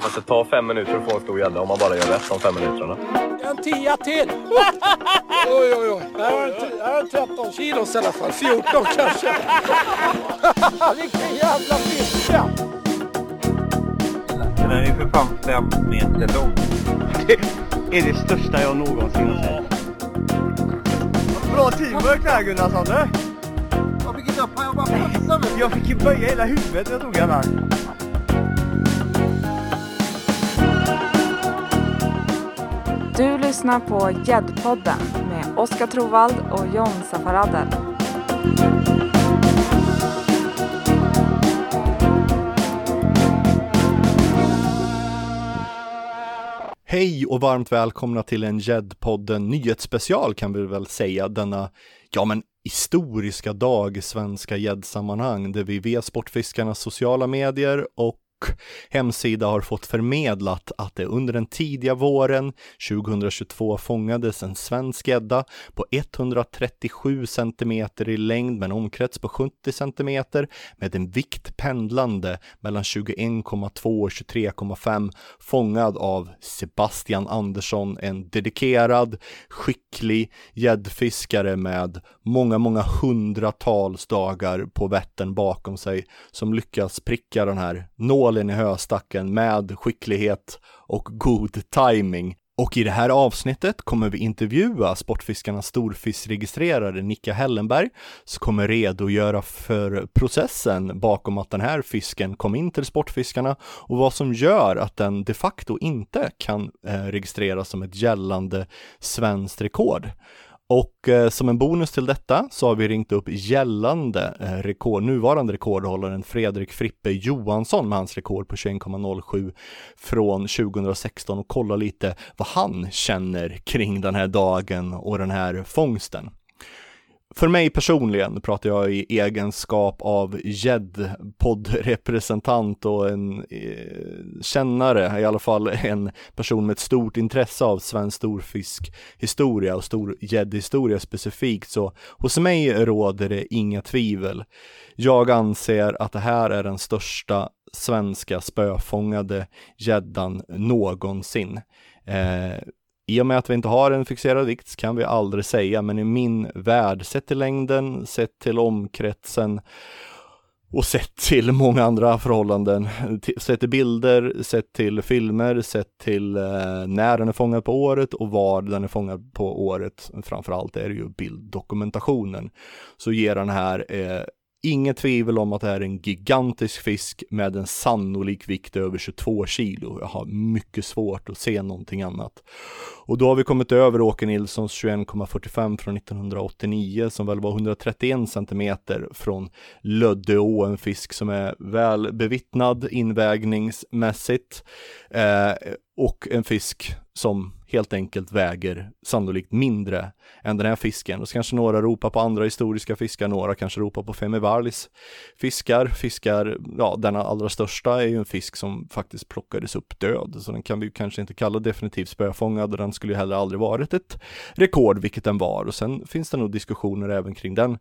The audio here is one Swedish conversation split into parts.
Fast det tar fem minuter att få en stor gädda om man bara gör rätt de fem minuterna. En tia till! oj, oj, oj. Det här var en, det här en 13 kilos i alla fall. 14 kanske. Vilken jävla fiska! Den är ju för fan fem meter lång. är det största jag någonsin har sett. Bra teamwork där Gunnarsson du! Jag fick inte upp jag bara mig. Jag fick ju böja hela huvudet när jag tog den här. Du lyssnar på Gäddpodden med Oskar Trovald och John Safaradel. Hej och varmt välkomna till en Gäddpodden nyhetsspecial kan vi väl säga denna, ja men historiska dag i svenska gäddsammanhang där vi via Sportfiskarnas sociala medier och hemsida har fått förmedlat att det under den tidiga våren 2022 fångades en svensk gädda på 137 centimeter i längd med en omkrets på 70 centimeter med en vikt pendlande mellan 21,2 och 23,5 fångad av Sebastian Andersson, en dedikerad, skicklig gäddfiskare med många, många hundratals dagar på Vättern bakom sig som lyckas pricka den här nålen i höstacken med skicklighet och god timing. Och i det här avsnittet kommer vi intervjua Sportfiskarnas storfiskregistrerare Nicka Hellenberg som kommer redogöra för processen bakom att den här fisken kom in till Sportfiskarna och vad som gör att den de facto inte kan eh, registreras som ett gällande svenskt rekord. Och eh, som en bonus till detta så har vi ringt upp gällande eh, rekord, nuvarande rekordhållaren Fredrik Frippe Johansson med hans rekord på 21,07 från 2016 och kolla lite vad han känner kring den här dagen och den här fångsten. För mig personligen pratar jag i egenskap av gäddpoddrepresentant och en eh, kännare, i alla fall en person med ett stort intresse av svensk storfiskhistoria och stor gäddhistoria specifikt. Så hos mig råder det inga tvivel. Jag anser att det här är den största svenska spöfångade gäddan någonsin. Eh, i och med att vi inte har en fixerad vikt kan vi aldrig säga, men i min värld, sett till längden, sett till omkretsen och sett till många andra förhållanden, sett till bilder, sett till filmer, sett till eh, när den är fångad på året och var den är fångad på året. Framförallt är det ju bilddokumentationen. Så ger den här eh, Inget tvivel om att det är en gigantisk fisk med en sannolik vikt över 22 kilo. Jag har mycket svårt att se någonting annat. Och då har vi kommit över Åke Nilssons 21,45 från 1989 som väl var 131 centimeter från Löddeå, en fisk som är väl bevittnad invägningsmässigt. Eh, och en fisk som helt enkelt väger sannolikt mindre än den här fisken. Och så kanske några ropar på andra historiska fiskar, några kanske ropar på Femivarlis fiskar. Fiskar, ja denna allra största är ju en fisk som faktiskt plockades upp död, så den kan vi kanske inte kalla definitivt spöfångad och den skulle ju heller aldrig varit ett rekord, vilket den var. Och sen finns det nog diskussioner även kring den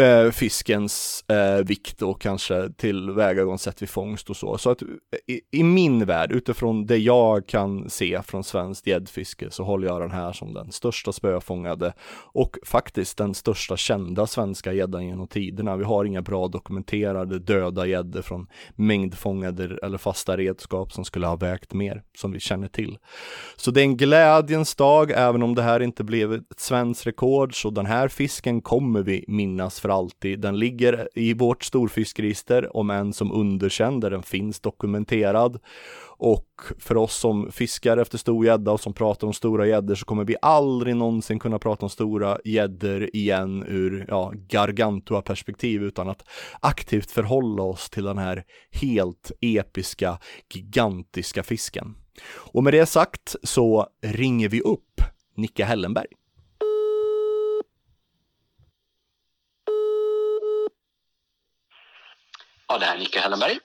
eh, fiskens eh, vikt och kanske tillvägagångssätt vid fångst och så. Så att i, i, min värld, utifrån det jag kan se från svenskt gäddfiske, så håller jag den här som den största spöfångade och faktiskt den största kända svenska gäddan genom tiderna. Vi har inga bra dokumenterade döda gäddor från mängdfångade eller fasta redskap som skulle ha vägt mer, som vi känner till. Så det är en glädjens dag, även om det här inte blev ett svenskt rekord, så den här fisken kommer vi minnas för alltid. Den ligger i vårt storfiskregister, om en som underkänd, där den finns dokumenterad. Och för oss som fiskar efter stor gädda och som pratar om stora gäddor så kommer vi aldrig någonsin kunna prata om stora gäddor igen ur ja, gargantua-perspektiv utan att aktivt förhålla oss till den här helt episka, gigantiska fisken. Och med det sagt så ringer vi upp Nicke Hellenberg. Ja, det här är Nicka Hellenberg.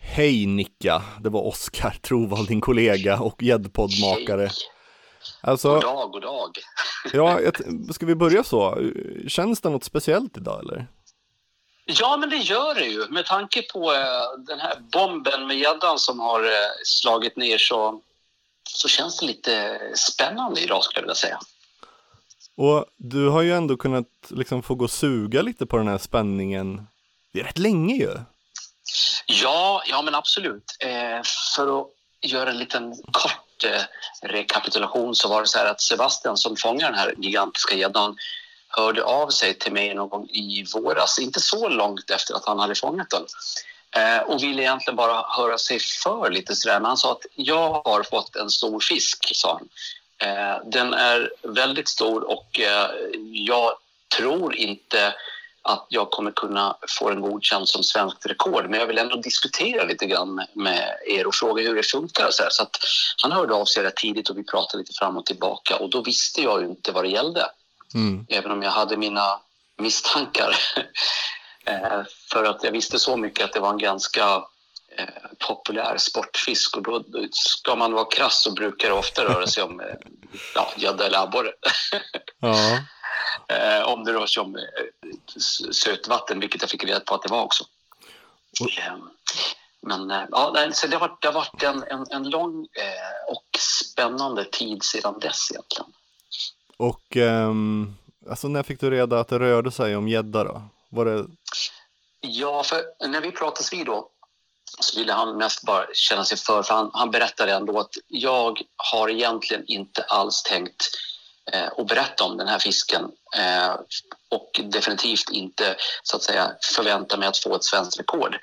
Hej Nicka, det var Oskar Trovald, din kollega och gäddpoddmakare. Alltså, god dag, god dag. ja, ska vi börja så? Känns det något speciellt idag eller? Ja, men det gör det ju. Med tanke på eh, den här bomben med gäddan som har eh, slagit ner så, så känns det lite spännande idag skulle jag vilja säga. Och du har ju ändå kunnat liksom få gå och suga lite på den här spänningen. Det är rätt länge ju. Ja, ja men absolut. Eh, för att göra en liten kort eh, rekapitulation så var det så här att Sebastian som fångar den här gigantiska gäddan hörde av sig till mig någon gång i våras, inte så långt efter att han hade fångat den. Eh, och ville egentligen bara höra sig för lite sådär. Men han sa att jag har fått en stor fisk, sa han. Eh, den är väldigt stor och eh, jag tror inte att jag kommer kunna få den godkänd som svenskt rekord. Men jag vill ändå diskutera lite grann med er och fråga hur det funkar. Så, så att han hörde av sig rätt tidigt och vi pratade lite fram och tillbaka och då visste jag ju inte vad det gällde. Mm. Även om jag hade mina misstankar. Eh, för att jag visste så mycket att det var en ganska eh, populär sportfisk och då ska man vara krass så brukar det ofta röra sig om eh, ja, gädda eller abborre. Ja. Eh, om det rör sig om eh, sötvatten, vilket jag fick reda på att det var också. Eh, men eh, ja, så det har det har varit en, en, en lång eh, och spännande tid sedan dess egentligen. Och ehm, alltså när fick du reda att det rörde sig om gädda då? Var det... Ja, för när vi pratades vid då så ville han mest bara känna sig för, för han, han berättade ändå att jag har egentligen inte alls tänkt Eh, och berätta om den här fisken eh, och definitivt inte så att säga förvänta mig att få ett svenskt rekord.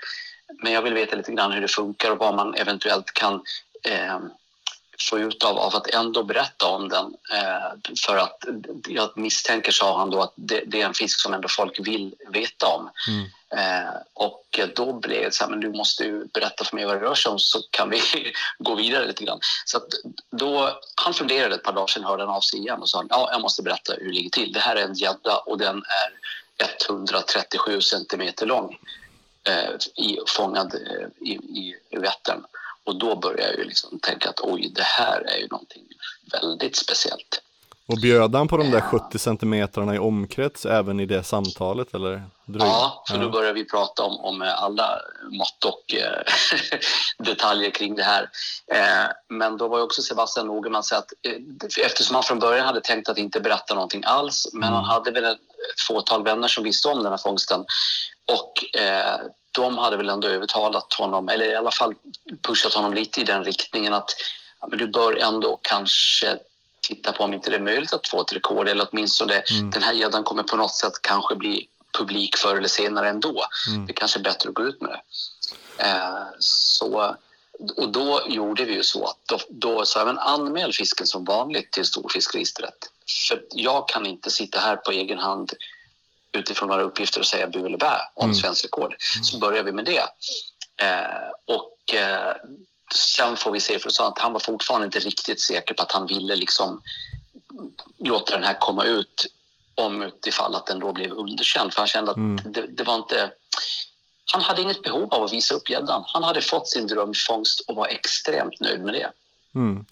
Men jag vill veta lite grann hur det funkar och vad man eventuellt kan eh, få ut av, av att ändå berätta om den. Eh, för att jag misstänker, sa han då, att det, det, är en fisk som ändå folk vill veta om. Mm. Eh, och då blev det så här, men du måste ju berätta för mig vad det rör sig om så kan vi gå vidare lite grann. Så då, han funderade ett par dagar sedan, hörde han av sig igen och sa ja, jag måste berätta hur det ligger till. Det här är en gädda och den är 137 centimeter lång, eh, i, fångad eh, i, i Vättern. Och då började jag ju liksom tänka att oj, det här är ju någonting väldigt speciellt. Och bjöd han på de där 70 centimetrarna i omkrets även i det samtalet eller? Ja, för då började vi prata om, om alla mått och eh, detaljer kring det här. Eh, men då var ju också Sebastian noga med att säga att eh, eftersom han från början hade tänkt att inte berätta någonting alls, men han hade väl ett fåtal vänner som visste om den här fångsten och eh, de hade väl ändå övertalat honom, eller i alla fall pushat honom lite i den riktningen att ja, men du bör ändå kanske titta på om inte det är möjligt att få ett rekord eller åtminstone mm. den här gäddan kommer på något sätt kanske bli publik förr eller senare ändå. Mm. Det kanske är bättre att gå ut med det. Eh, så, och då gjorde vi ju så att då, då jag men anmäl fisken som vanligt till storfiskregistret. För jag kan inte sitta här på egen hand utifrån våra uppgifter och säga bu eller bä om mm. svensk rekord. Så börjar vi med det. Eh, och eh, sen får vi se, för att han var fortfarande inte riktigt säker på att han ville liksom låta den här komma ut om utifall att den då blev underkänd. För han kände att mm. det, det, var inte... Han hade inget behov av att visa upp gäddan. Han hade fått sin drömfångst och var extremt nöjd med det. Mm.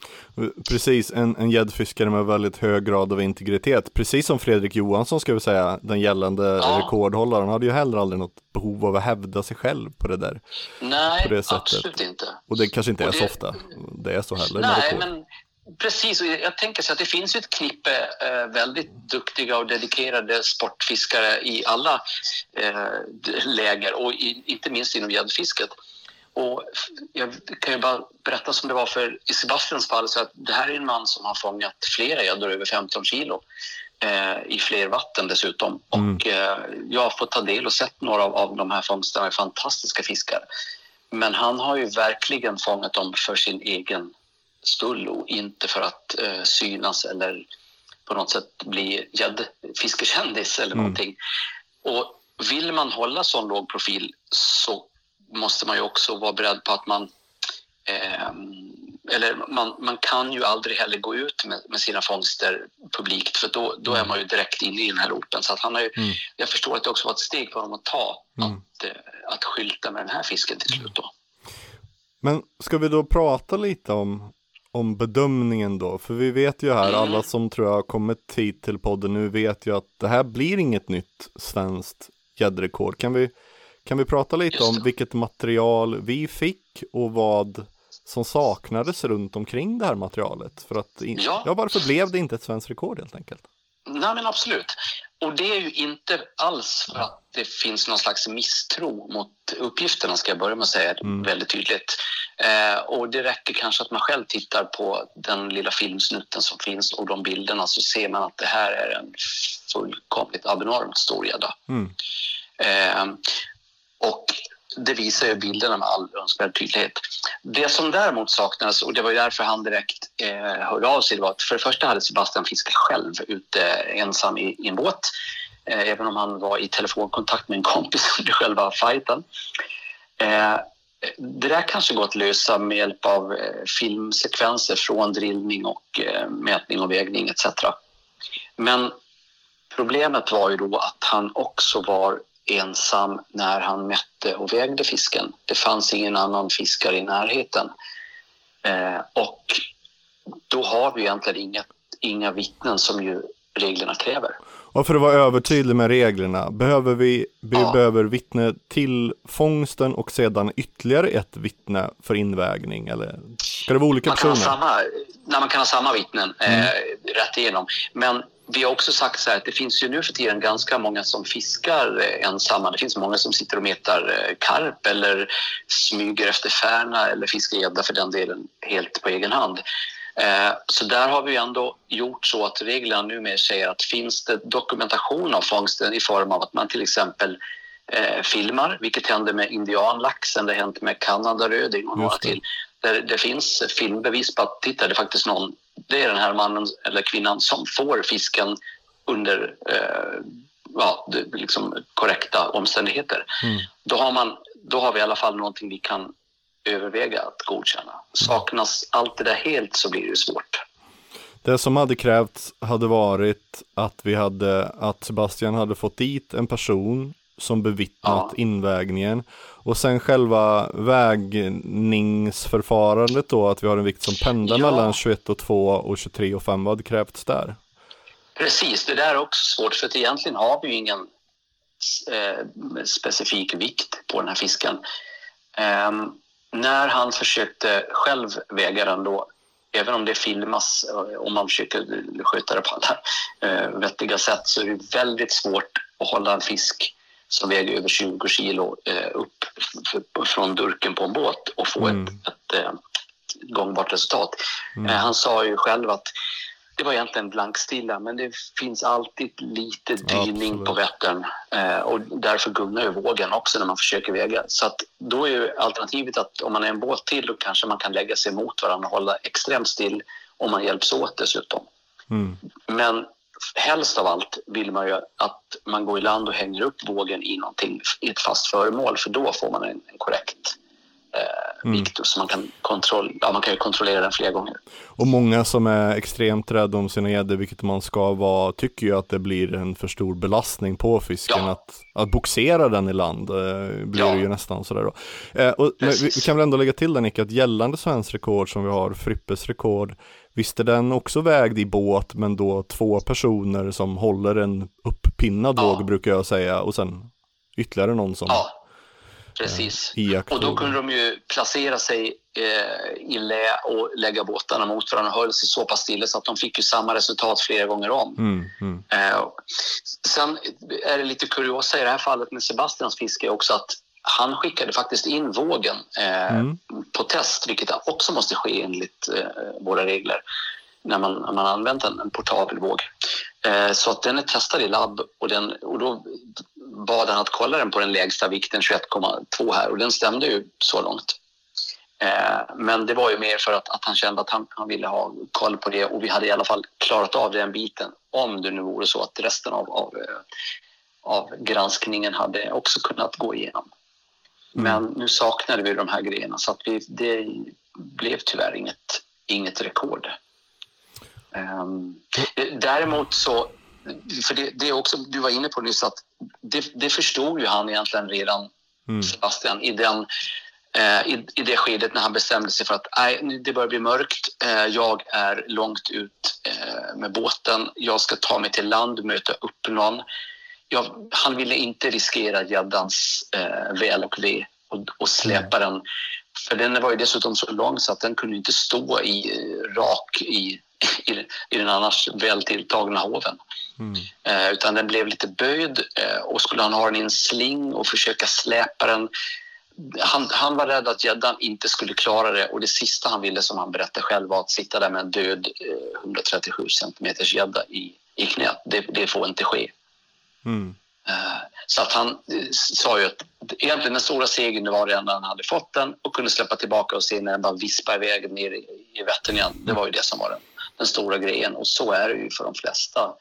Precis, en, gäddfiskare med väldigt hög grad av integritet. Precis som Fredrik Johansson ska vi säga, den gällande ja. rekordhållaren, hade ju heller aldrig något behov av att hävda sig själv på det där. Nej, det absolut inte. Och det kanske inte är det... så ofta det är så heller. Nej, men precis. Och jag tänker så att det finns ju ett knippe eh, väldigt duktiga och dedikerade sportfiskare i alla eh, läger och i, inte minst inom gäddfisket. Och jag kan ju bara berätta som det var för i Sebastians fall. Så att det här är en man som har fångat flera gäddor över 15 kilo eh, i fler vatten dessutom. Mm. Och eh, jag har fått ta del och sett några av, av de här fångsterna. Fantastiska fiskar. Men han har ju verkligen fångat dem för sin egen skull och inte för att eh, synas eller på något sätt bli gäddfiskekändis eller mm. någonting. Och vill man hålla sån låg profil så måste man ju också vara beredd på att man eh, eller man, man kan ju aldrig heller gå ut med, med sina fångster publikt för då, då är man ju direkt inne i den här loopen. Så att han har ju, mm. Jag förstår att det också var ett steg för honom att ta mm. att, eh, att skylta med den här fisken till slut. Då. Men ska vi då prata lite om, om bedömningen då? För vi vet ju här, mm. alla som tror jag har kommit hit till podden nu vet ju att det här blir inget nytt svenskt gäddrekord. Kan vi, kan vi prata lite om vilket material vi fick och vad som saknades runt omkring det här materialet? För att, i- Ja. ja, varför blev det inte ett svenskt rekord helt enkelt? Nej, men absolut. Och det är ju inte alls för att det finns någon slags misstro mot uppgifterna, ska jag börja med att säga Mm. väldigt tydligt. Eh, och det räcker kanske att man själv tittar på den lilla filmsnutten som finns och de bilderna så ser man att det här är en fullkomligt abnormt stor gädda. Mm. Eh, och det visar ju bilderna med all önskvärd tydlighet. Det som däremot saknades, och det var ju därför han direkt eh, hörde av sig, det var att för det första hade Sebastian fiskat själv ute ensam i, i en båt. Eh, även om han var i telefonkontakt med en kompis under själva fighten. Eh, det där kanske går att lösa med hjälp av eh, filmsekvenser från drillning och eh, mätning och vägning etc. Men problemet var ju då att han också var ensam när han mätte och vägde fisken. Det fanns ingen annan fiskare i närheten. Eh, och då har vi egentligen inga, inga vittnen som ju reglerna kräver. Och för att vara övertydlig med reglerna, behöver vi, vi Ja. behöver vittne till fångsten och sedan ytterligare ett vittne för invägning? Eller ska det vara olika Man kan, ha personer? samma, nej, man kan ha samma vittnen eh, rätt igenom. Men vi har också sagt så här att det finns ju nu för tiden ganska många som fiskar eh, ensamma. Det finns många som sitter och metar eh, karp eller smyger efter färna eller fiskar gädda för den delen helt på egen hand. Eh, Så där har vi ändå gjort så att reglerna numera säger att finns det dokumentation av fångsten i form av att man till exempel filmar, vilket hände med indianlaxen, det har hänt med kanadaröding och några till. Där det finns filmbevis på att titta, det är faktiskt någon, det är den här mannen eller kvinnan som får fisken under eh, ja, liksom korrekta omständigheter. Mm. Då, har man, då har vi i alla fall någonting vi kan överväga att godkänna. Saknas allt det där helt så blir det svårt. Det som hade krävts hade varit att vi hade, att Sebastian hade fått dit en person som bevittnat Ja. invägningen och sen själva vägningsförfarandet då, att vi har en vikt som pendlar Ja. mellan 21 och 2 och 23 och 5, vad krävts där? Precis, det där är också svårt för att egentligen har vi ju ingen eh, specifik vikt på den här fisken. Ehm, när han försökte själv väga den då, även om det filmas eh, och man försöker sköta det på alla eh, vettiga sätt så är det väldigt svårt att hålla en fisk som väger över 20 kilo eh, upp från durken på en båt och få Mm. ett, ett, eh, gångbart resultat. Eh, han sa ju själv att det var egentligen blankstilla men det finns alltid lite dyning Absolut. på Vättern och därför gungar ju vågen också när man försöker väga. Så att då är ju alternativet att om man är en båt till då kanske man kan lägga sig mot varandra och hålla extremt still om man hjälps åt dessutom. Mm. Men helst av allt vill man ju att man går i land och hänger upp vågen i i ett fast föremål för då får man en, en korrekt eh, Mm. vikt så man kan, kontroll, ja, man kan ju kontrollera den flera gånger. Och många som är extremt rädda om sina gäddor, vilket man ska vara, tycker ju att det blir en för stor belastning på fisken Ja. att, att boxera den i land. Eh, blir Ja. ju nästan sådär då. Eh, och, vi, vi kan väl ändå lägga till den Nick, att gällande svensk rekord som vi har, Frippes rekord, visst är den också vägd i båt, men då två personer som håller en upppinnad Ja. våg brukar jag säga, och sen ytterligare någon som Ja, precis. iakttar. Och då kunde de ju placera sig eh, i lä och lägga båtarna mot varandra och höll sig så pass stilla så att de fick ju samma resultat flera gånger om. Mm, mm, Eh, sen är det lite kuriosa i det här fallet med Sebastians fiske också att han skickade faktiskt in vågen eh, Mm. på test, vilket också måste ske enligt eh, våra regler när man, när man använt en, en portabel våg. Eh, så att den är testad i labb och, den, och då bad han att kolla den på den lägsta vikten 21,2 här och den stämde ju så långt. Eh, men det var ju mer för att, att han kände att han, han ville ha koll på det och vi hade i alla fall klarat av den biten om det nu vore så att resten av, av, eh, av granskningen hade också kunnat gå igenom. Men nu saknade vi de här grejerna så att vi, det blev tyvärr inget, inget rekord. Ehm, däremot så, för det, det är också, du var inne på nyss att det, det förstod ju han egentligen redan, mm. Sebastian, i, den, eh, i, i det skedet när han bestämde sig för att nej, det börjar bli mörkt, eh, jag är långt ut eh, med båten, jag ska ta mig till land, möta upp någon. ja, han ville inte riskera gäddans eh, väl och ve och, och släpa den. För den var ju dessutom så lång så att den kunde inte stå i, eh, rak i, i, i den annars väl tilltagna hoven. Eh, utan den blev lite böjd eh, och skulle han ha den i en sling och försöka släpa den han, han var rädd att gäddan inte skulle klara det och det sista han ville som han berättade själv var att sitta där med en död eh, 137 centimeters gädda i, i knät. Det, det får inte ske. Mm. Eh, Så att han eh, sa ju att egentligen den stora segern var redan när han hade fått den och kunde släppa tillbaka och se när den bara vispar iväg ner i, i Vättern igen. Det var ju det som var den, den stora grejen och så är det ju för de flesta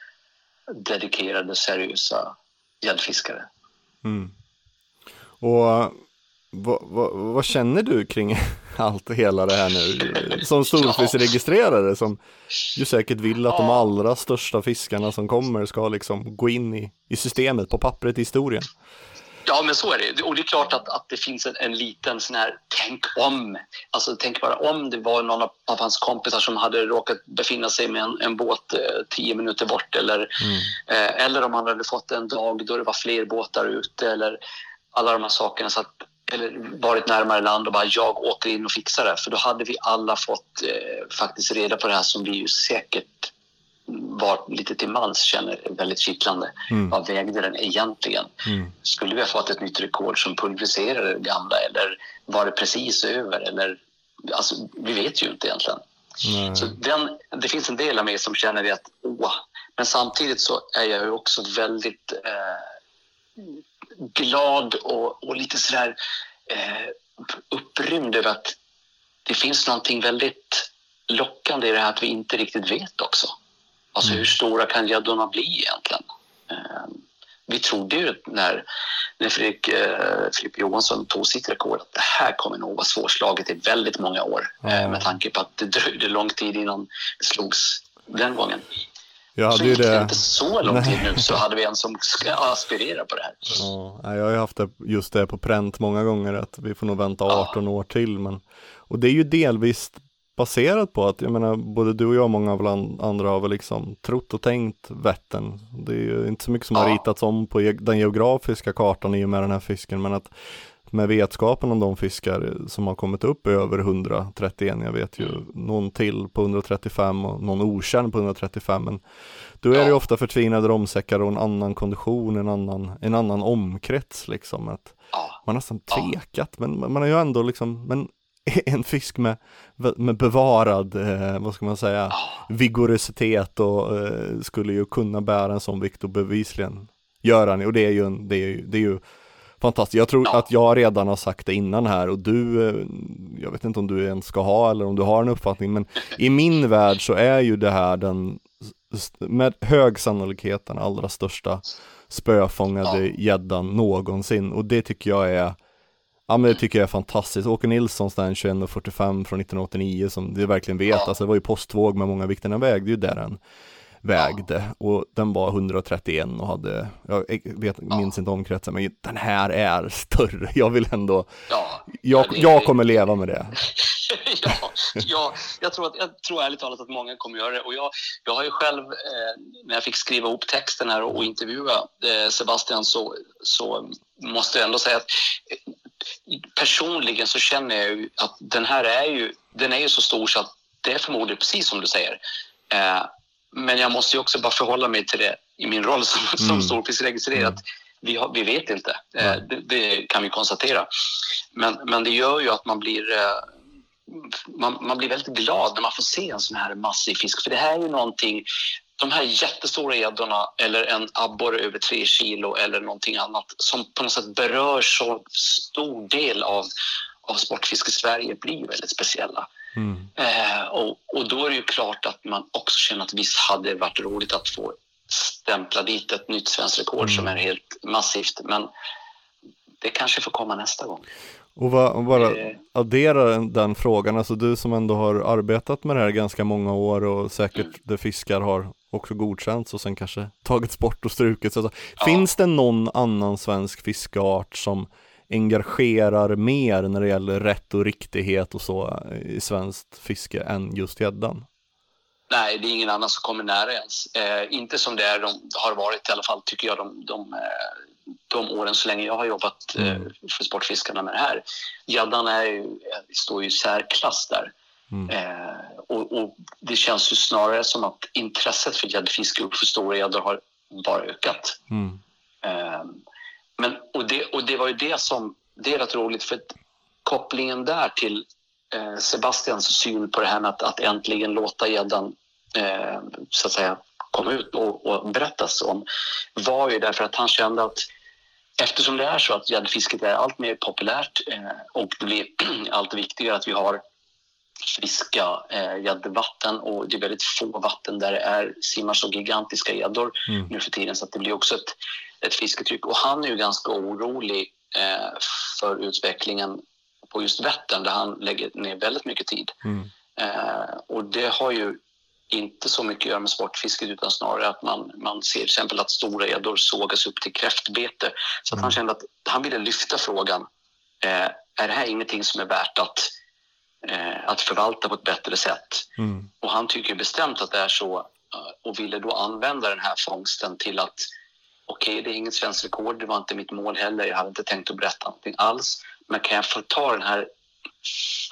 dedikerade, seriösa gäddfiskare. Mm. Och vad, vad, vad känner du kring allt och hela det här nu? Som storfiskregistrerare som ju säkert vill att de allra största fiskarna som kommer ska liksom gå in i, i systemet, på pappret i historien. Ja, men så är det. Och det är klart att, att det finns en, en liten sån här tänk om. Alltså tänk bara om det var någon av, av hans kompisar som hade råkat befinna sig med en, en båt eh, tio minuter bort eller, eh, eller om han hade fått en dag då det var fler båtar ute eller alla de här sakerna. Så att, eller varit närmare land och bara jag åker in och fixar det. För då hade vi alla fått eh, faktiskt reda på det här som vi ju säkert var lite till mans känner väldigt kittlande. Vad vägde den egentligen? Skulle vi ha fått ett nytt rekord som pulveriserade det gamla eller var det precis över? Eller, alltså, vi vet ju inte egentligen. Så den, det finns en del av mig som känner det att åh, men samtidigt så är jag ju också väldigt eh, glad och, och lite sådär eh, upprymd över att det finns någonting väldigt lockande i det här att vi inte riktigt vet också. Alltså hur stora kan gäddorna bli egentligen? Eh, vi trodde ju när, när Fredrik, eh, Filip Johansson tog sitt rekord att det här kommer nog vara svårslaget i väldigt många år eh, med tanke på att det dröjde lång tid innan det slogs den gången. Jag Så hade ju gick det inte så lång tid nu så hade vi en som ska aspirera på det här. ja, nej, jag har ju haft det, just det på pränt många gånger att vi får nog vänta 18 år till men och det är ju delvis baserat på att, jag menar, både du och jag och många av an- andra har väl liksom trott och tänkt Vättern. Det är ju inte så mycket som har Ja. ritats om på den geografiska kartan i och med den här fisken, men att med vetskapen om de fiskar som har kommit upp över 131, jag vet ju någon till på 135 och någon okänd på 135, men då är det ju Ja. ofta förtvinade romsäckar och en annan kondition, en annan, en annan omkrets liksom. Att Ja. man har nästan Ja. tvekat, men man har ju ändå liksom, men en fisk med, med bevarad, eh, vad ska man säga, vigorositet och eh, skulle ju kunna bära en sån vikt och bevisligen göra den, och det är ju, en, det är ju, det är ju fantastiskt. Jag tror Ja. att jag redan har sagt det innan här och du, eh, jag vet inte om du ens ska ha eller om du har en uppfattning, men i min värld så är ju det här den med hög sannolikhet den allra största spöfångade gäddan någonsin och det tycker jag är Ja men det tycker jag är fantastiskt. Åke Nilssons den 21.45 från 1989 som vi verkligen vet, Ja. alltså det var ju postvåg med många vikter, den vägde ju där den vägde och den var 131 och hade, jag vet, minns inte omkretsen men den här är större, jag vill ändå, Ja. jag, Ja, jag kommer leva med det. ja, ja jag, tror att, jag tror ärligt talat att många kommer göra det. Och jag, jag har ju själv, eh, när jag fick skriva ihop texten här och, och intervjua eh, Sebastian så, så måste jag ändå säga att personligen så känner jag ju att den här är ju, den är ju så stor så att det är förmodligen precis som du säger. Eh, men jag måste ju också bara förhålla mig till det i min roll som, som Mm. storfiskregistrerad. Vi, har, vi vet inte, eh, det, det kan vi konstatera. Men, men det gör ju att man blir eh, man, man blir väldigt glad när man får se en sån här massiv fisk. För det här är ju någonting, de här jättestora gäddorna eller en abborre över tre kilo eller någonting annat som på något sätt berör så stor del av, av sportfiske i Sverige blir väldigt speciella. Mm. Eh, och, och då är det ju klart att man också känner att visst hade det varit roligt att få stämpla dit ett nytt svenskt rekord som är helt massivt. Men det kanske får komma nästa gång. Och, va, och bara Eh. addera den, frågan, alltså du som ändå har arbetat med det här ganska många år och säkert Mm. där fiskar har också godkänts och sen kanske tagits bort och strukits. Alltså, Ja. Finns det någon annan svensk fiskeart som engagerar mer när det gäller rätt och riktighet och så i svenskt fiske än just gäddan? Nej, det är ingen annan som kommer nära ens. Eh, inte som det är, de har varit i alla fall, tycker jag, de, de, eh, de åren så länge jag har jobbat eh, för Sportfiskarna med det här. Gäddan står ju i särklass där. Eh, och, och det känns ju snarare som att intresset för gäddfiske och för stora gäddor har bara ökat. Mm. Eh, men, och, det, och det var ju det som, det är rätt roligt för kopplingen där till eh, Sebastians syn på det här med att, att äntligen låta gäddan eh, så att säga komma ut och, och berättas om var ju därför att han kände att eftersom det är så att gäddfisket är allt mer populärt eh, och det blir allt viktigare att vi har friska eh, gäddvatten och det är väldigt få vatten där det är simmar så gigantiska gäddor nu för tiden så att det blir också ett, ett fisketryck. Och han är ju ganska orolig eh, för utvecklingen på just Vättern där han lägger ner väldigt mycket tid. Eh, och det har ju inte så mycket att göra med sportfisket utan snarare att man, man ser till exempel att stora gäddor sågas upp till kräftbete. Så att han kände att han ville lyfta frågan. Eh, är det här ingenting som är värt att, att förvalta på ett bättre sätt? Och han tycker bestämt att det är så eh, och ville då använda den här fångsten till att okej, det är inget svenskt rekord, det var inte mitt mål heller, jag hade inte tänkt att berätta någonting alls. Men kan jag få ta den här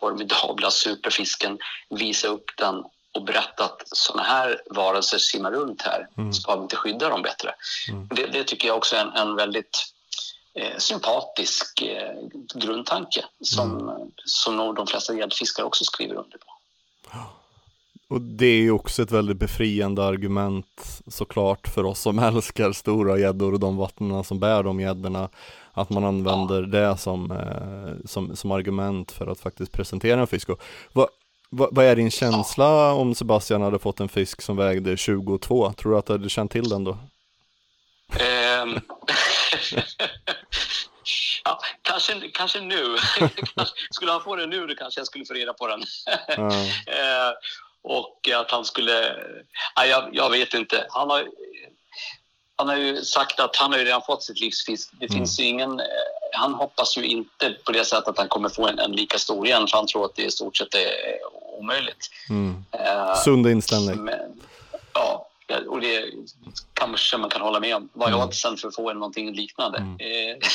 formidabla superfisken, visa upp den och berätta att sådana här varelser simmar runt här, ska vi inte skydda dem bättre? Det, det tycker jag också är en, en väldigt eh, sympatisk eh, grundtanke som, som nog de flesta gäddfiskare också skriver under på. Och det är ju också ett väldigt befriande argument såklart för oss som älskar stora gäddor och de vattnen som bär de gäddorna. Att man använder det som, eh, som, som argument för att faktiskt presentera en fisk. Och vad, vad, vad är din känsla om Sebastian hade fått en fisk som vägde 22? Tror du att du hade känt till den då? Ehm. ja, kanske, kanske nu. Skulle han få den nu, då kanske jag skulle få reda på den. Eh, och att han skulle... Ja, jag, jag vet inte. Han har, han har ju sagt att han har ju redan fått sitt livsfisk. Det finns ju ingen... eh, Han hoppas ju inte på det sättet att han kommer få en, en lika stor igen, för han tror att det i stort sett är omöjligt. Mm. Eh, Sund inställning. men, ja, och det kanske man kan hålla med om. Vad är oddsen för att få någonting liknande? Eh,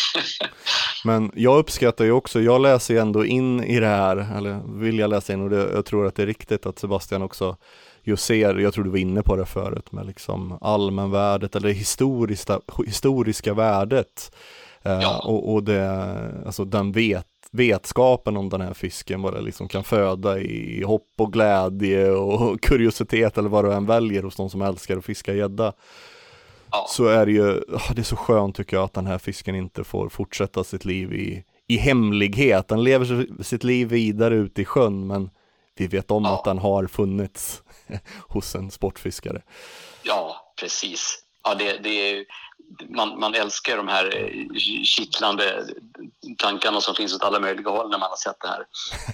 Men jag uppskattar ju också, jag läser ju ändå in i det här, eller vill jag läsa in och det, jag tror att det är riktigt att Sebastian också just ser, jag tror du var inne på det förut, med liksom allmänvärdet eller det historiska, historiska värdet. Eh, Ja. och, och det, alltså den vet, vetskapen om den här fisken, vad det liksom kan föda i hopp och glädje och kuriositet eller vad du än väljer hos de som älskar att fiska gädda Ja. så är det ju, ah, det är så skönt tycker jag att den här fisken inte får fortsätta sitt liv i, i hemlighet. Den lever si- sitt liv vidare ute i sjön men vi vet om Ja. att den har funnits hos en sportfiskare. Ja, precis. Ja, det, det är, man, man älskar de här eh, kittlande tankarna som finns åt alla möjliga håll när man har sett det här.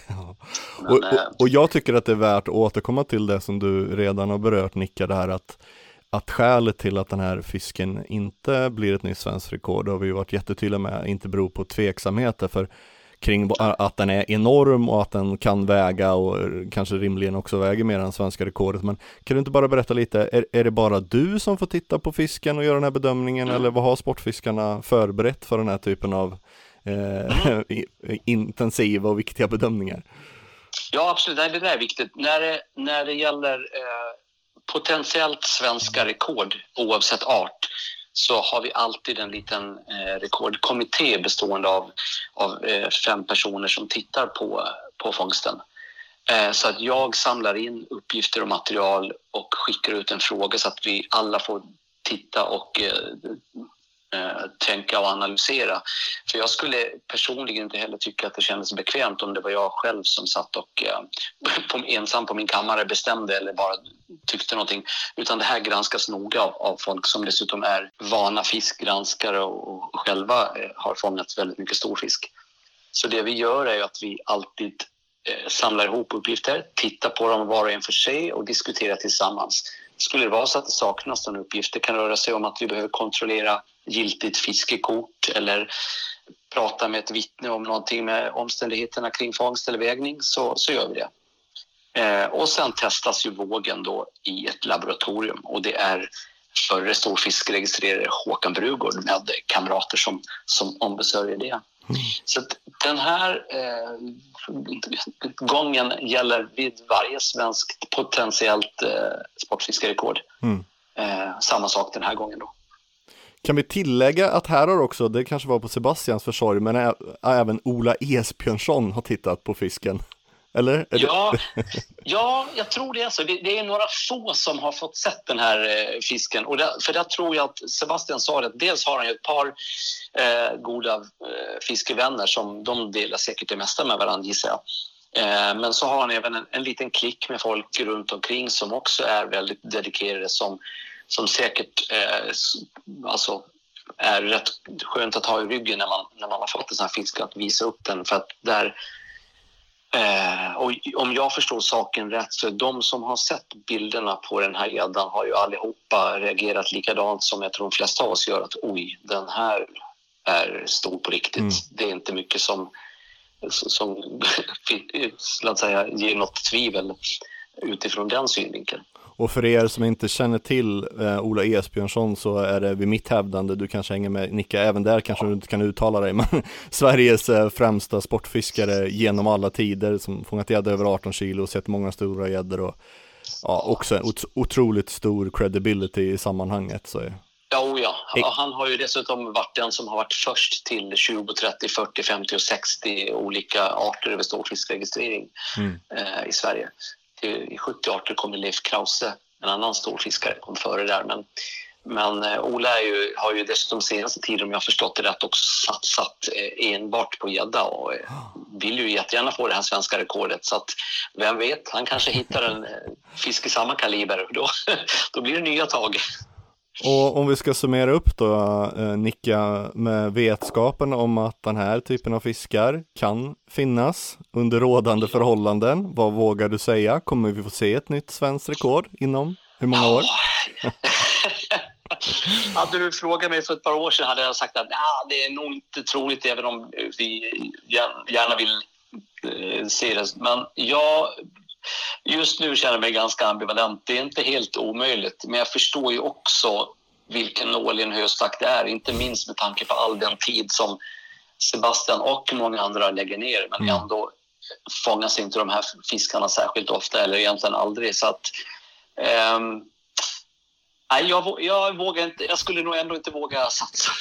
Men, Och, eh, och, och jag tycker att det är värt att återkomma till det som du redan har berört Nicka, det här att att skälet till att den här fisken inte blir ett nytt svenskt rekord, det har vi ju varit jättetydliga med, inte beror på tveksamheter för kring att den är enorm och att den kan väga och kanske rimligen också väger mer än svenska rekordet. Men kan du inte bara berätta lite, är, är det bara du som får titta på fisken och göra den här bedömningen eller vad har sportfiskarna förberett för den här typen av eh, i- intensiva och viktiga bedömningar? Ja, absolut. Nej, det där är viktigt. När det, när det gäller eh, potentiellt svenska rekord, oavsett art, så har vi alltid en liten eh, rekordkommitté bestående av, av eh, fem personer som tittar på, på fångsten. Eh, så att jag samlar in uppgifter och material och skickar ut en fråga så att vi alla får titta och eh, Eh, tänka och analysera. För jag skulle personligen inte heller tycka att det kändes bekvämt om det var jag själv som satt och eh, på, ensam på min kammare bestämde eller bara tyckte någonting. Utan det här granskas noga av, av folk som dessutom är vana fiskgranskare och, och själva eh, har fångat väldigt mycket stor fisk. Så det vi gör är ju att vi alltid eh, samlar ihop uppgifter, tittar på dem var och en för sig och diskuterar tillsammans. Skulle det vara så att det saknas någon uppgift, det kan röra sig om att vi behöver kontrollera giltigt fiskekort eller prata med ett vittne om någonting med omständigheterna kring fångst eller vägning, så, så gör vi det. Eh, och sen testas ju vågen då i ett laboratorium och det är förre storfiskregistrerare Håkan Brugård med kamrater som, som ombesörjer det. Så att den här eh, gången gäller vid varje svenskt potentiellt eh, sportfiskerekord. Mm. Eh, samma sak den här gången då. Kan vi tillägga att här har också, det kanske var på Sebastians försorg, men ä- även Ola Esbjörnsson har tittat på fisken. Eller? Det- Ja, ja, jag tror det är så. Det, det är några få som har fått sett den här eh, fisken. Och där, för där tror jag att Sebastian sa det, att dels har han ju ett par eh, goda eh, fiskevänner som de delar säkert det mesta med varandra gissar jag. Eh, men så har han även en, en liten klick med folk runt omkring som också är väldigt dedikerade som, som säkert eh, alltså, är rätt skönt att ha i ryggen när man, när man har fått en sån här fisk att visa upp den. För att där Eh, och om jag förstår saken rätt så är de som har sett bilderna på den här gäddan har ju allihopa reagerat likadant som jag tror de flesta av oss gör att oj, den här är stor på riktigt. Mm. Det är inte mycket som, som låt säga, ger något tvivel utifrån den synvinkeln. Och för er som inte känner till eh, Ola Esbjörnsson så är det vid mitt hävdande, du kanske hänger med Nicka, även där kanske du inte kan uttala dig, men Sveriges eh, främsta sportfiskare genom alla tider som fångat gädda över 18 kilo och sett många stora gäddor och ja, också en ot- otroligt stor credibility i sammanhanget. Så, Ja, oh ja. Han har ju dessutom varit den som har varit först till 20, 30, 40, 50 och 60 olika arter över storfiskregistrering Mm. eh, i Sverige. Till, I 70 arter kommer Leif Krause, en annan storfiskare, kom före där. Men, men eh, Ola ju, har ju dessutom senaste tiden, om jag har förstått det rätt, också satsat eh, enbart på gädda och eh, vill ju jättegärna få det här svenska rekordet. Så att, vem vet, han kanske hittar en fisk i samma kaliber. Då, då blir det nya tag. Och om vi ska summera upp då, eh, Nicka, med vetskapen om att den här typen av fiskar kan finnas under rådande förhållanden. Vad vågar du säga? Kommer vi få se ett nytt svenskt rekord inom hur många år? Hade du frågat mig för ett par år sedan hade jag sagt att nah, det är nog inte troligt även om vi gär- gärna vill eh, se det. Men jag just nu känner jag mig ganska ambivalent. Det är inte helt omöjligt, men jag förstår ju också vilken nål i en höstack det är. Inte minst med tanke på all den tid som Sebastian och många andra lägger ner. Men Mm. ändå fångas inte de här fiskarna särskilt ofta eller egentligen aldrig. Så att, ehm, Nej, jag, jag, vågar inte, jag skulle nog ändå inte våga satsa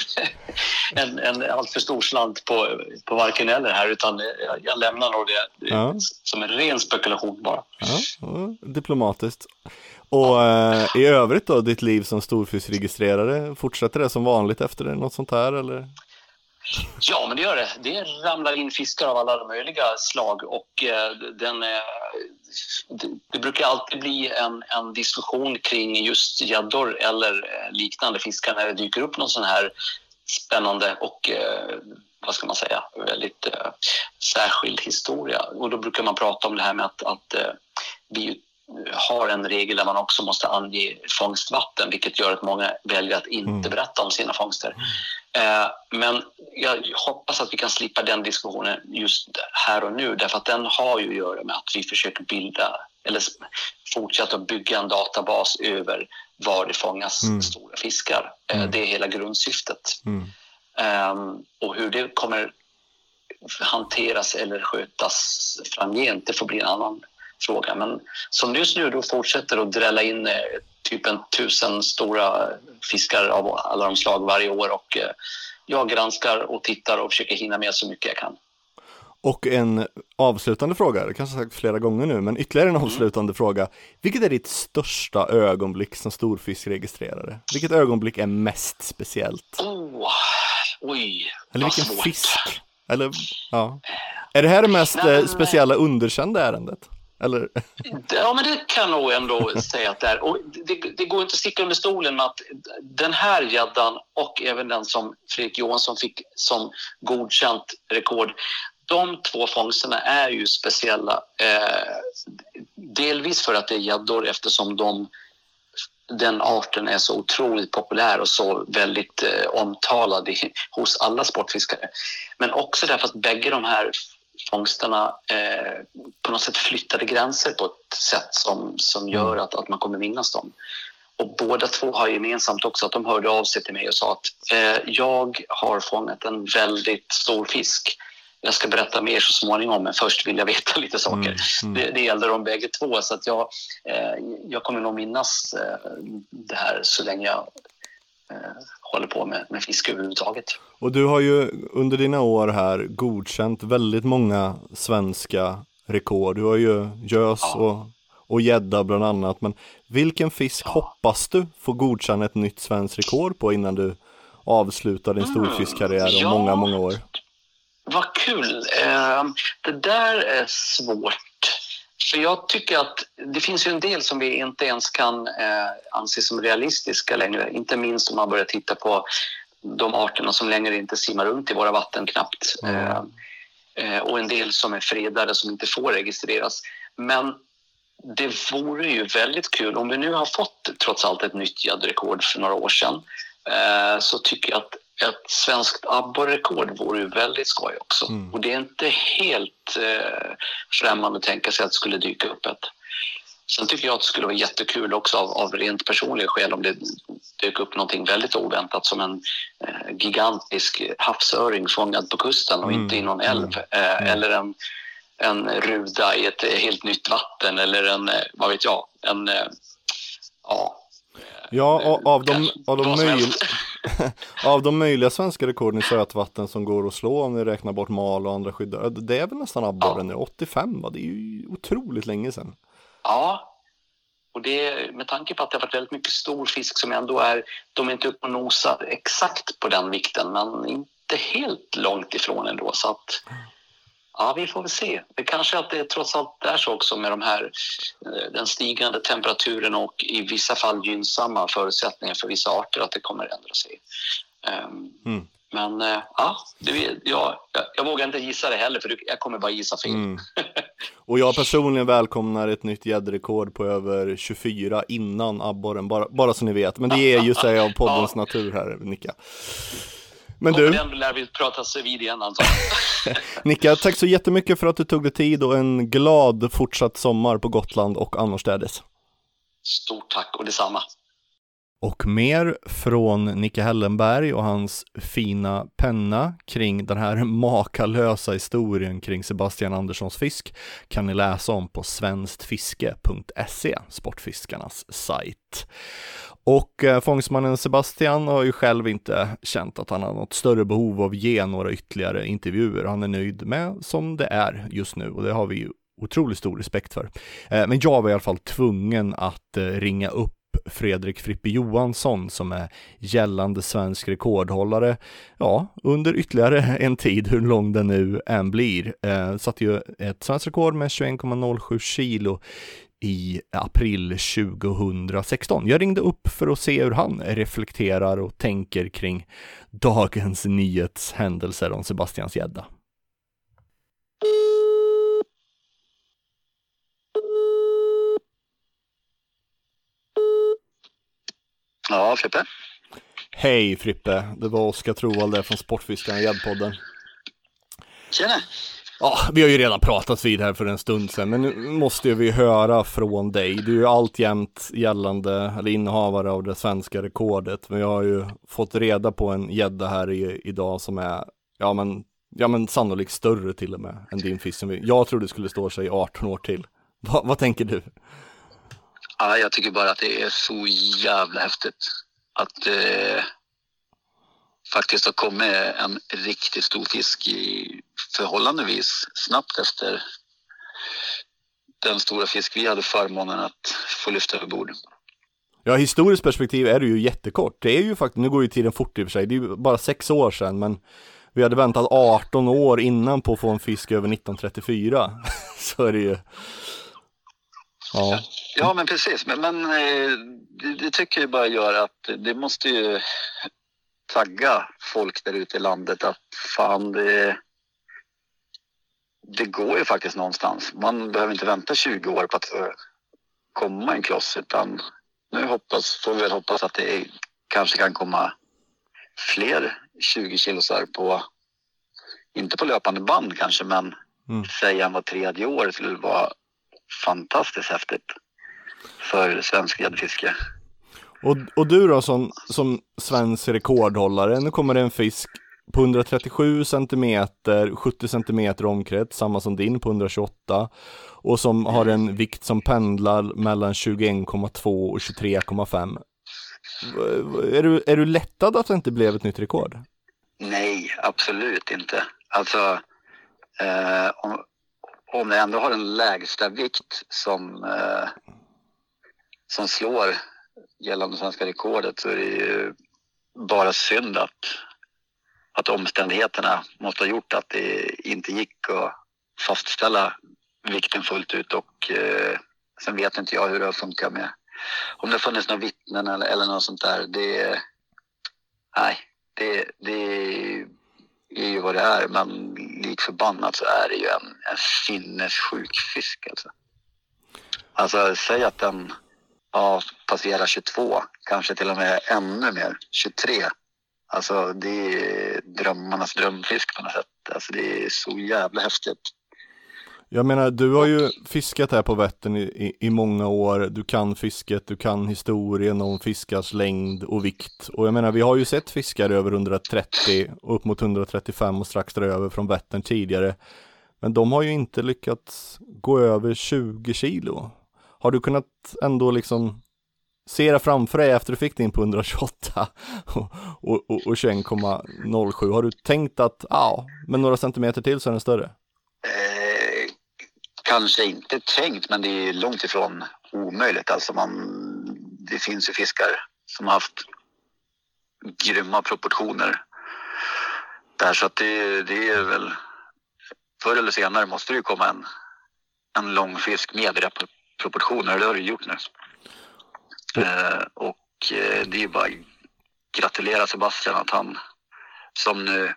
en, en alltför stor slant på, på varken eller här utan jag, jag lämnar nog det Ja. som en ren spekulation bara. Ja, ja, diplomatiskt. Och eh, i övrigt då, ditt liv som storfiskregistrerare, fortsätter det som vanligt efter det? Något sånt här eller? Ja, men det gör det. Det ramlar in fiskar av alla möjliga slag och eh, den, eh, det, brukar alltid bli en, en diskussion kring just gäddor eller eh, liknande fiskar när det dyker upp någon sån här spännande och eh, vad ska man säga, väldigt eh, särskild historia. Och då brukar man prata om det här med att, att eh, har en regel där man också måste ange fångstvatten vilket gör att många väljer att inte Mm. berätta om sina fångster. Eh, men jag hoppas att vi kan slippa den diskussionen just här och nu därför att den har ju att göra med att vi försöker bilda eller fortsätta att bygga en databas över var det fångas Mm. stora fiskar. Eh, Mm. Det är hela grundsyftet. Mm. Ehm, och hur det kommer hanteras eller skötas framgent, det får bli en annan fråga. Men som just nu då fortsätter att drälla in eh, typ en tusen stora fiskar av alla de slag varje år och eh, jag granskar och tittar och försöker hinna med så mycket jag kan. Och en avslutande fråga, det kanske jag sagt flera gånger nu, men ytterligare en avslutande fråga. Vilket är ditt största ögonblick som storfiskregistrerare? Vilket ögonblick är mest speciellt? Oh, oj, Eller vilken svårt. fisk? Eller, ja. Är det här det mest Nej, eh, men- speciella underkända ärendet? Eller? Ja, men det kan jag nog ändå säga att det är. Och det, det går inte att sticka under stolen med att den här gäddan och även den som Fredrik Johansson fick som godkänt rekord, de två fångsterna är ju speciella. Eh, delvis för att det är gäddor eftersom de, den arten är så otroligt populär och så väldigt eh, omtalad i, hos alla sportfiskare. Men också därför att bägge de här fångsterna eh, på något sätt flyttade gränser på ett sätt som, som gör att, att man kommer minnas dem. Och båda två har gemensamt också att de hörde av sig till mig och sa att eh, jag har fångat en väldigt stor fisk. Jag ska berätta mer så småningom, men först vill jag veta lite saker. Mm, mm. Det, det gällde de bägge två, så att jag, eh, jag kommer nog minnas eh, det här så länge jag eh, håller på med, med fiske överhuvudtaget. Och du har ju under dina år här godkänt väldigt många svenska rekord. Du har ju gös Ja. och och gädda bland annat. Men vilken fisk Ja. hoppas du få godkänna ett nytt svenskt rekord på innan du avslutar din storfiskkarriär om Mm, ja. många, många år? Vad kul. Eh, det där är svårt. För jag tycker att det finns ju en del som vi inte ens kan eh, anse som realistiska längre. Inte minst om man börjar titta på de arterna som längre inte simmar runt i våra vatten knappt. Mm. Eh, eh, och en del som är fredade som inte får registreras. Men det vore ju väldigt kul om vi nu har fått trots allt ett nytt gäddrekord för några år sedan. Eh, så tycker jag att ett svenskt abborrekord vore ju väldigt skoj också. Mm. Och det är inte helt eh, främmande att tänka sig att det skulle dyka upp ett. Sen tycker jag att det skulle vara jättekul också av, av rent personliga skäl om det dök upp någonting väldigt oväntat som en eh, gigantisk havsöring fångad på kusten och Mm. inte i någon älv. Eh, Mm. Eller en, en ruda i ett helt nytt vatten eller en, eh, vad vet jag, en, eh, ja. Ja, av de, av, de möj... av de möjliga svenska rekorden i sötvatten som går att slå om vi räknar bort mal och andra skyddar, det är väl nästan abborren nu, 85 va? Det är ju otroligt länge sedan. Ja, och det med tanke på att det har varit väldigt mycket stor fisk som ändå är, de är inte uppe och nosar exakt på den vikten, men inte helt långt ifrån ändå. Så att, ja, vi får väl se. Det kanske att det trots allt är så också med de här, eh, den stigande temperaturen och i vissa fall gynnsamma förutsättningar för vissa arter att det kommer att ändra sig. Ehm, Mm. Men eh, ja, det, ja, jag, jag vågar inte gissa det heller för jag kommer bara gissa fel. Mm. Och jag personligen välkomnar ett nytt gäddrekord på över 24 innan abborren, bara, bara så ni vet. Men det är ju sig av poddens natur här, Nicka. Men Och du, den lär vi pratas vid igen antagligen. Nicka, tack så jättemycket för att du tog dig tid och en glad fortsatt sommar på Gotland och annorstädes. Stort tack och detsamma. Och mer från Nicke Hellenberg och hans fina penna kring den här makalösa historien kring Sebastian Anderssons fisk kan ni läsa om på svensktfiske.se, Sportfiskarnas sajt. Och eh, fångstmannen Sebastian har ju själv inte känt att han har något större behov av att ge några ytterligare intervjuer. Han är nöjd med som det är just nu och det har vi ju otroligt stor respekt för. Eh, Men jag var i alla fall tvungen att eh, ringa upp Fredrik Frippe Johansson som är gällande svensk rekordhållare, ja, under ytterligare en tid, hur lång den nu än blir. Eh, satte ju ett svenskt rekord med 21,07 kilo i april 2016. Jag ringde upp för att se hur han reflekterar och tänker kring dagens nyhetshändelser om Sebastians gädda. Ja, Frippe. Hej Frippe, det var Oskar Trovall där från Sportfiskarna Gäddpodden. Tjena. Ja, vi har ju redan pratat vid här för en stund sedan, men nu måste vi höra från dig. Du är ju alltjämt gällande, eller innehavare av det svenska rekordet, men jag har ju fått reda på en gädda här i, idag som är, ja men, ja men sannolikt större till och med än din fisk som vi, jag trodde skulle stå sig 18 år till. Va, vad tänker du? Ja, jag tycker bara att det är så jävla häftigt att eh, faktiskt har kommit en riktigt stor fisk i förhållandevis snabbt efter den stora fisk vi hade förmånen att få lyfta över bord. Ja, historiskt perspektiv är det ju jättekort. Det är ju faktiskt, nu går ju tiden fort i och för sig, det är ju bara sex år sedan, men vi hade väntat 18 år innan på att få en fisk över 1934. Så är det ju. Ja, Ja, men precis. Men, men eh, det, det tycker jag bara gör att det måste ju tagga folk där ute i landet att fan, det, det går ju faktiskt någonstans. Man behöver inte vänta 20 år på att eh, komma en kloss utan nu hoppas, får vi väl hoppas att det är, kanske kan komma fler 20 kilosar på, inte på löpande band kanske, men Mm. säga var tredje år skulle vara fantastiskt häftigt för svensk gäddfiske. Och, och du då som, som svensk rekordhållare, nu kommer det en fisk på 137 centimeter, 70 centimeter omkrets, samma som din på 128 och som har en vikt som pendlar mellan 21,2 och 23,5. Är du, är du lättad att det inte blev ett nytt rekord? Nej, absolut inte. Alltså, eh, om, om jag ändå har en lägsta vikt som, eh, som slår gällande svenska rekordet så är det ju bara synd att, att omständigheterna måste ha gjort att det inte gick att fastställa vikten fullt ut och eh, sen vet inte jag hur det har funkat med om det har funnits några vittnen eller, eller något sånt där. Det, nej, det, det är ju vad det är, men lik förbannat så är det ju en, en sinnessjuk fisk alltså. Alltså säg att den ja, passerar 22, kanske till och med ännu mer, 23. Alltså det är drömmarnas drömfisk på något sätt. Alltså det är så jävla häftigt. Jag menar, du har ju fiskat här på Vättern i, i, i många år, du kan fisket, du kan historien om fiskars längd och vikt. Och jag menar, vi har ju sett fiskar över 130 och upp mot 135 och strax däröver från Vättern tidigare. Men de har ju inte lyckats gå över 20 kilo. Har du kunnat ändå liksom se det framför dig efter du fick din på 128 och, och, och, och 21,07? Har du tänkt att, ja, med några centimeter till så är den större? Eh, kanske inte tänkt, men det är långt ifrån omöjligt. Alltså man, det finns ju fiskar som har haft grymma proportioner där, så att det, det är väl förr eller senare måste det ju komma en, en lång fisk med rätt proportioner. Det har det gjort nu. Eh, och eh, det är ju bara att gratulera Sebastian att han som nu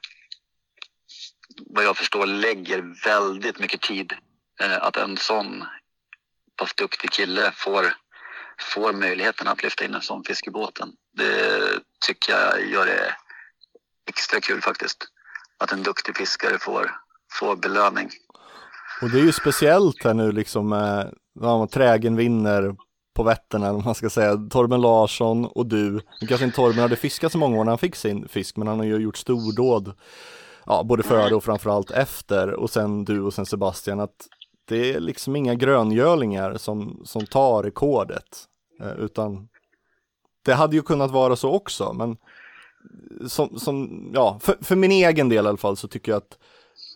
vad jag förstår lägger väldigt mycket tid. Eh, att en sån pass duktig kille får, får möjligheten att lyfta in en sån fisk i båten. Det tycker jag gör det extra kul faktiskt. Att en duktig fiskare får, får belöning. Och det är ju speciellt här nu liksom eh, när ja, trägen vinner på Vättern eller vad man ska säga, Torben Larsson och du. Nu kanske inte Torben hade fiskat så många år när han fick sin fisk, men han har ju gjort stordåd, ja, både före och framförallt efter och sen du och sen Sebastian, att det är liksom inga gröngölingar som, som tar rekordet, eh, utan det hade ju kunnat vara så också, men som, som ja, för, för min egen del i alla fall så tycker jag att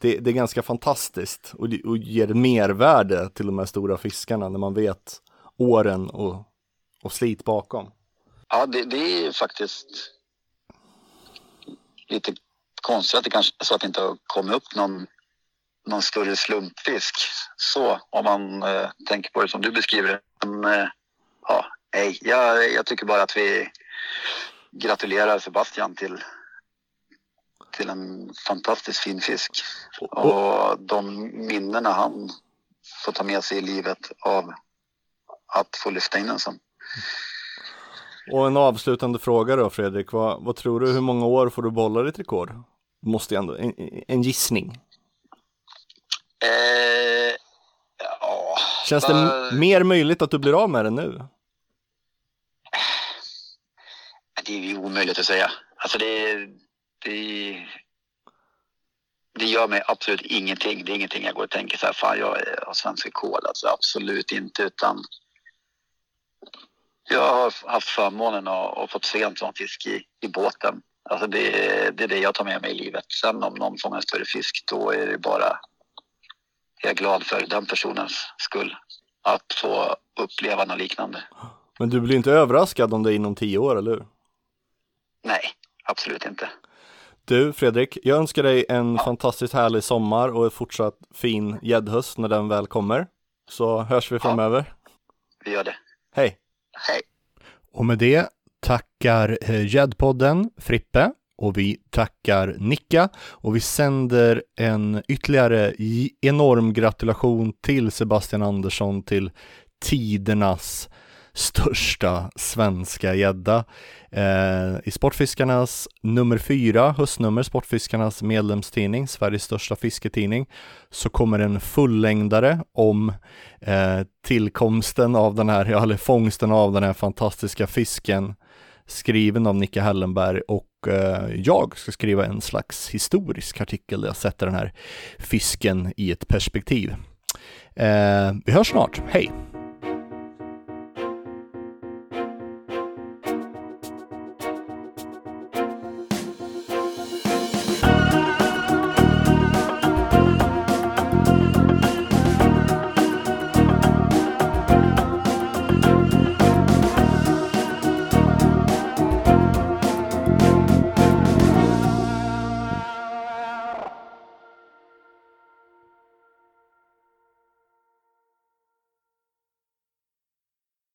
det, det är ganska fantastiskt och, och ger mervärde till de här stora fiskarna när man vet åren och, och slit bakom. Ja, det, det är faktiskt lite konstigt att det kanske är så att det inte har kommit upp någon, någon större slumpfisk. Så, om man eh, tänker på det som du beskriver. Men, eh, ja, nej, jag, jag tycker bara att vi gratulerar Sebastian till, till en fantastiskt fin fisk. Och de minnena han får ta med sig i livet av att få lyfta in en sån. Och en avslutande fråga då Fredrik, vad, vad tror du, hur många år får du behålla ditt rekord? Måste jag ändå, en, en gissning. Eh, ja, Känns det mer möjligt att du blir av med det nu? det är ju omöjligt att säga. Alltså det, det, det gör mig absolut ingenting. Det är ingenting jag går och tänker så här, fan jag har svensk rekord. Alltså absolut inte, utan jag har haft förmånen att, att fått se en sån fisk i, i båten. Alltså det, det är det jag tar med mig i livet. Sen om någon fångar en större fisk, då är det bara jag är glad för den personens skull att få uppleva något liknande. Men du blir inte överraskad om det är inom tio år, eller hur? Nej, absolut inte. Du Fredrik, jag önskar dig en fantastiskt härlig sommar och en fortsatt fin gäddhöst när den väl kommer. Så hörs vi framöver. Vi gör det. Hej! Hej! Och med det tackar eh, Gäddpodden Frippe och vi tackar Nicka och vi sänder en ytterligare enorm gratulation till Sebastian Andersson till tidernas största svenska gädda. Eh, I Sportfiskarnas nummer fyra, höstnummer, Sportfiskarnas medlemstidning, Sveriges största fisketidning, så kommer en fullängdare om eh, tillkomsten av den här, eller fångsten av den här fantastiska fisken skriven av Nicke Hellenberg och eh, jag ska skriva en slags historisk artikel där jag sätter den här fisken i ett perspektiv. Eh, vi hörs snart, hej!